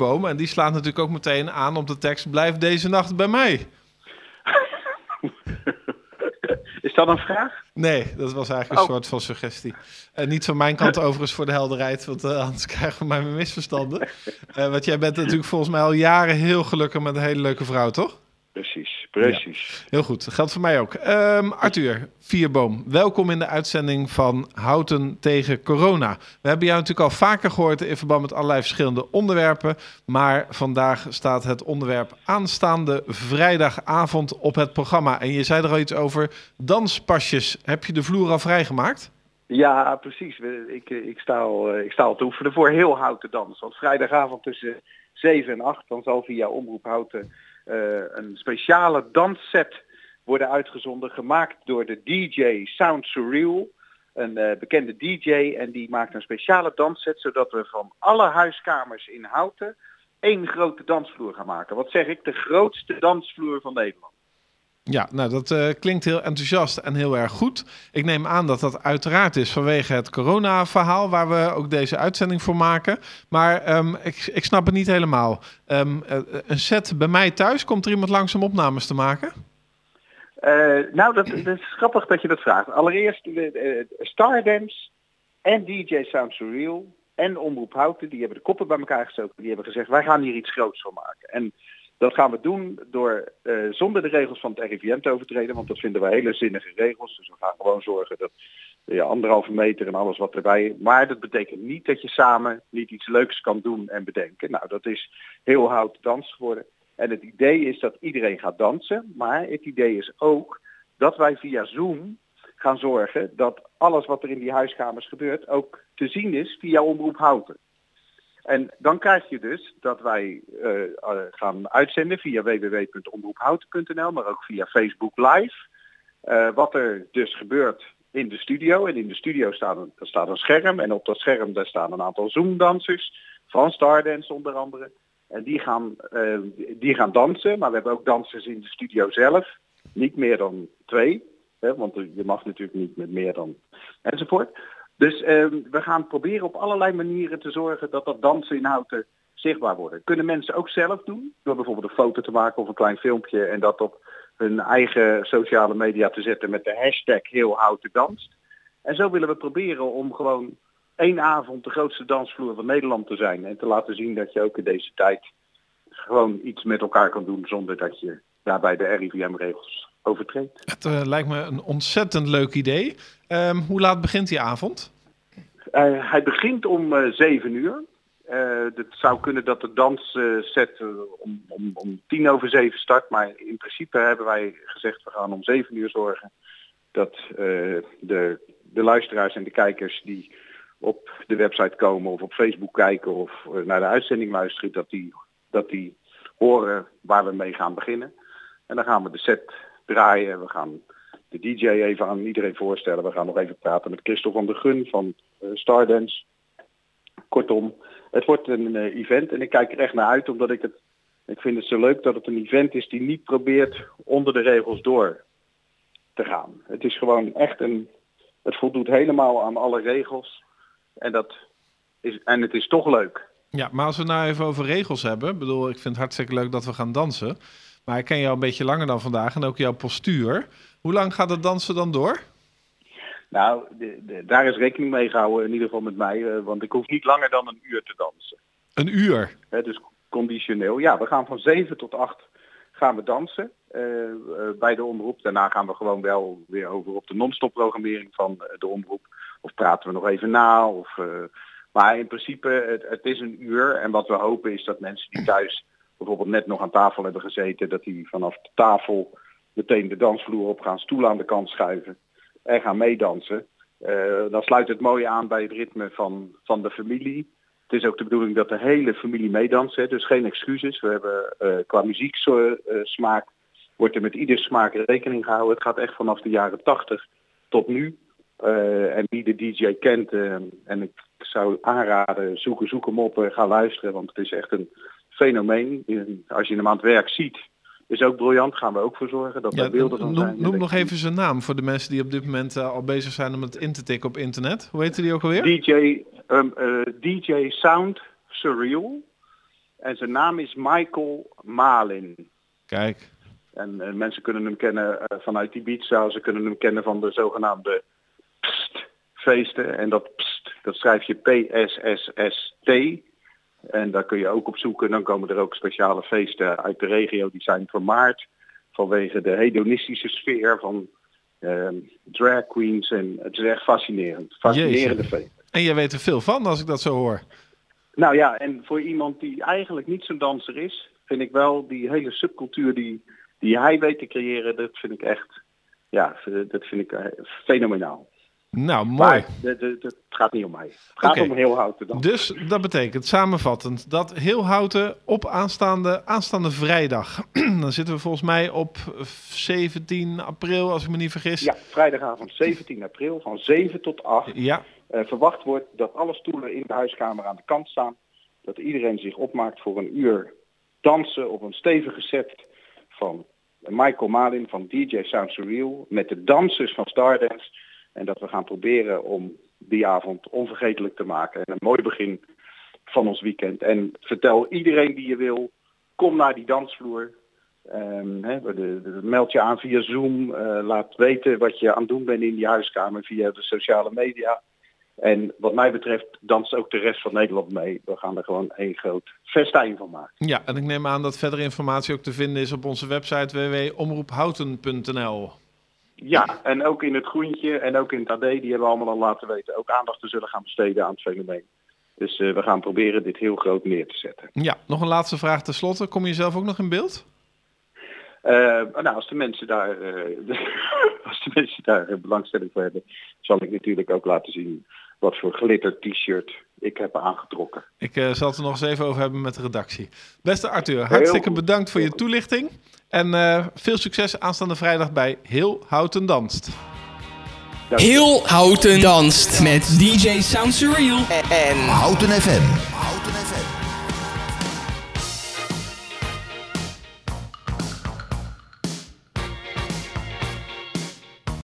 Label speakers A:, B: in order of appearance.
A: Boom. En die slaat natuurlijk ook meteen aan op de tekst: Blijf deze nacht bij mij.
B: Is dat een vraag?
A: Nee, dat was eigenlijk een oh. soort van suggestie. Uh, niet van mijn kant overigens voor de helderheid, want uh, anders krijgen we mij misverstanden. Uh, want jij bent natuurlijk volgens mij al jaren heel gelukkig met een hele leuke vrouw, toch?
B: Precies, precies.
A: heel goed, dat geldt voor mij ook. Um, Arthur Vierboom, welkom in de uitzending van Houten tegen Corona. We hebben jou natuurlijk al vaker gehoord in verband met allerlei verschillende onderwerpen. Maar vandaag staat het onderwerp aanstaande vrijdagavond op het programma. En je zei er al iets over danspasjes. Heb je de vloer al vrijgemaakt?
B: Ja, precies. Ik, ik, sta al, ik sta al te oefenen voor heel Houten dans. Want vrijdagavond tussen 7 en 8, dan zal via Omroep Houten een speciale dansset worden uitgezonden, gemaakt door de DJ Sound Surreal. Een uh, bekende DJ en die maakt een speciale dansset zodat we van alle huiskamers in Houten één grote dansvloer gaan maken. Wat zeg ik? De grootste dansvloer van Nederland.
A: Ja, nou dat uh, klinkt heel enthousiast en heel erg goed. Ik neem aan dat dat uiteraard is vanwege het corona-verhaal waar we ook deze uitzending voor maken. Maar um, ik, ik snap het niet helemaal. Um, uh, een set bij mij thuis, komt er iemand langs om opnames te maken?
B: Uh, nou, dat, dat, is grappig dat je dat vraagt. Allereerst Stardance en DJ Sound Surreal en Omroep Houten, die hebben de koppen bij elkaar gestoken. Die hebben gezegd, wij gaan hier iets groots van maken. En dat gaan we doen door uh, zonder de regels van het RIVM te overtreden, want dat vinden wij hele zinnige regels. Dus we gaan gewoon zorgen dat je anderhalve meter en alles wat erbij. Maar dat betekent niet dat je samen niet iets leuks kan doen en bedenken. Nou, dat is heel hout dans geworden. En het idee is dat iedereen gaat dansen, maar het idee is ook dat wij via Zoom gaan zorgen dat alles wat er in die huiskamers gebeurt ook te zien is via Omroep Houten. En dan krijg je dus dat wij uh, gaan uitzenden via www.omroephouten.nl, maar ook via Facebook Live. Uh, wat er dus gebeurt in de studio. En in de studio staat een, staat een scherm en op dat scherm daar staan een aantal Zoom-dansers van Stardance onder andere. En die gaan, die gaan dansen, maar we hebben ook dansers in de studio zelf. Niet meer dan twee, hè, want je mag natuurlijk niet met meer dan enzovoort. Dus uh, we gaan proberen op allerlei manieren te zorgen dat dat dansinhouden zichtbaar worden. Kunnen mensen ook zelf doen, door bijvoorbeeld een foto te maken of een klein filmpje en dat op hun eigen sociale media te zetten met de hashtag heel houten danst. En zo willen we proberen om gewoon één avond de grootste dansvloer van Nederland te zijn en te laten zien dat je ook in deze tijd gewoon iets met elkaar kan doen zonder dat je daarbij de RIVM-regels overtreedt.
A: Het uh, lijkt me een ontzettend leuk idee. Um, hoe laat begint die avond?
B: Uh, hij begint om uh, 7 uur. het zou kunnen dat de dansset om, om, om tien over zeven start. Maar in principe hebben wij gezegd we gaan om 7 uur zorgen dat de, de luisteraars en de kijkers die op de website komen of op Facebook kijken of naar de uitzending luisteren, dat die, dat die horen waar we mee gaan beginnen. En dan gaan we de set draaien. We gaan de DJ even aan iedereen voorstellen. We gaan nog even praten met Christel van der Gun van uh, Stardance. Kortom, het wordt een uh, event en ik kijk er echt naar uit omdat ik het, ik vind het zo leuk dat het een event is die niet probeert onder de regels door te gaan. Het is gewoon echt een, het voldoet helemaal aan alle regels en dat is, en het is toch leuk.
A: Ja, maar als we nou even over regels hebben, bedoel, ik vind het hartstikke leuk dat we gaan dansen. Maar ik ken jou een beetje langer dan vandaag en ook jouw postuur. Hoe lang gaat het dansen dan door?
B: Nou, de, de, daar is rekening mee gehouden, in ieder geval met mij. Uh, want ik hoef niet langer dan een uur te dansen.
A: Een uur?
B: He, dus conditioneel. Ja, we gaan van 7 tot 8 gaan we dansen uh, uh, bij de omroep. Daarna gaan we gewoon wel weer over op de non-stop programmering van de omroep. Of praten we nog even na. Of, maar in principe, het, het is een uur. En wat we hopen is dat mensen die thuis bijvoorbeeld net nog aan tafel hebben gezeten, dat die vanaf de tafel meteen de dansvloer op gaan, stoelen aan de kant schuiven en gaan meedansen. Uh, dan sluit het mooi aan bij het ritme van, van de familie. Het is ook de bedoeling dat de hele familie meedanst, dus geen excuses. We hebben uh, qua muzieksmaak wordt er met ieder smaak rekening gehouden. Het gaat echt vanaf de jaren 80 tot nu. Uh, en wie de DJ kent, en ik zou aanraden, zoeken, zoek hem op, ga luisteren, want het is echt een fenomeen. Als je hem aan het werk ziet, is ook briljant. Gaan we ook voor zorgen dat er beelden van
A: noem,
B: zijn.
A: Noem nog even zijn naam voor de mensen die op dit moment uh, al bezig zijn om het in te tikken op internet. Hoe heet die ook alweer?
B: DJ, um, uh, DJ Sound Surreal. En zijn naam is Michael Malin.
A: Kijk.
B: En eh, mensen kunnen hem kennen eh, vanuit Ibiza. Ze kunnen hem kennen van de zogenaamde feesten. En dat pst, dat schrijf je P-S-S-S-T. En daar kun je ook op zoeken. Dan komen er ook speciale feesten uit de regio die zijn vermaard. Vanwege de hedonistische sfeer van ehm, drag queens. En het is echt fascinerend. Fascinerende
A: Jeetje.
B: feest.
A: En jij weet er veel van als ik dat zo hoor.
B: Nou ja, en voor iemand die eigenlijk niet zo'n danser is, vind ik wel die hele subcultuur die, die hij weet te creëren, dat vind ik echt, ja, dat vind ik eh, fenomenaal.
A: Nou, mooi.
B: Maar het gaat niet om mij. Het gaat om heel houten dan.
A: Dus dat betekent samenvattend dat heel houten op aanstaande, aanstaande vrijdag. Dan zitten we volgens mij op 17 april, als ik me niet vergis.
B: Ja, vrijdagavond 17 april van 7 tot 8.
A: Ja,
B: Eh, verwacht wordt dat alle stoelen in de huiskamer aan de kant staan. Dat iedereen zich opmaakt voor een uur dansen op een stevige set van Michael Malin van DJ Sound Surreal. Met de dansers van Stardance. En dat we gaan proberen om die avond onvergetelijk te maken. En een mooi begin van ons weekend. En vertel iedereen die je wil, kom naar die dansvloer. Ehm, meld je aan via Zoom. eh, laat weten wat je aan het doen bent in die huiskamer via de sociale media. En wat mij betreft danst ook de rest van Nederland mee. We gaan er gewoon één groot festijn van maken.
A: ja, en ik neem aan dat verdere informatie ook te vinden is op onze website www.omroephouten.nl.
B: Ja, en ook in het groentje en ook in het AD, die hebben we allemaal al laten weten, ook aandacht te zullen gaan besteden aan het fenomeen. Dus eh, we gaan proberen dit heel groot neer te zetten.
A: Ja, nog een laatste vraag tenslotte. Kom je zelf ook nog in beeld?
B: Eh, nou, als de mensen daar, eh, als de mensen daar belangstelling voor hebben, zal ik natuurlijk ook laten zien wat voor glitter t-shirt ik heb aangetrokken.
A: Ik eh, zal het er nog eens even over hebben met de redactie. Beste Arthur, hartstikke
B: goed.
A: bedankt voor je toelichting. En eh, veel succes aanstaande vrijdag bij Heel Houten Danst.
C: Heel Houten danst met DJ Sound Surreal
D: en
E: Houten FM.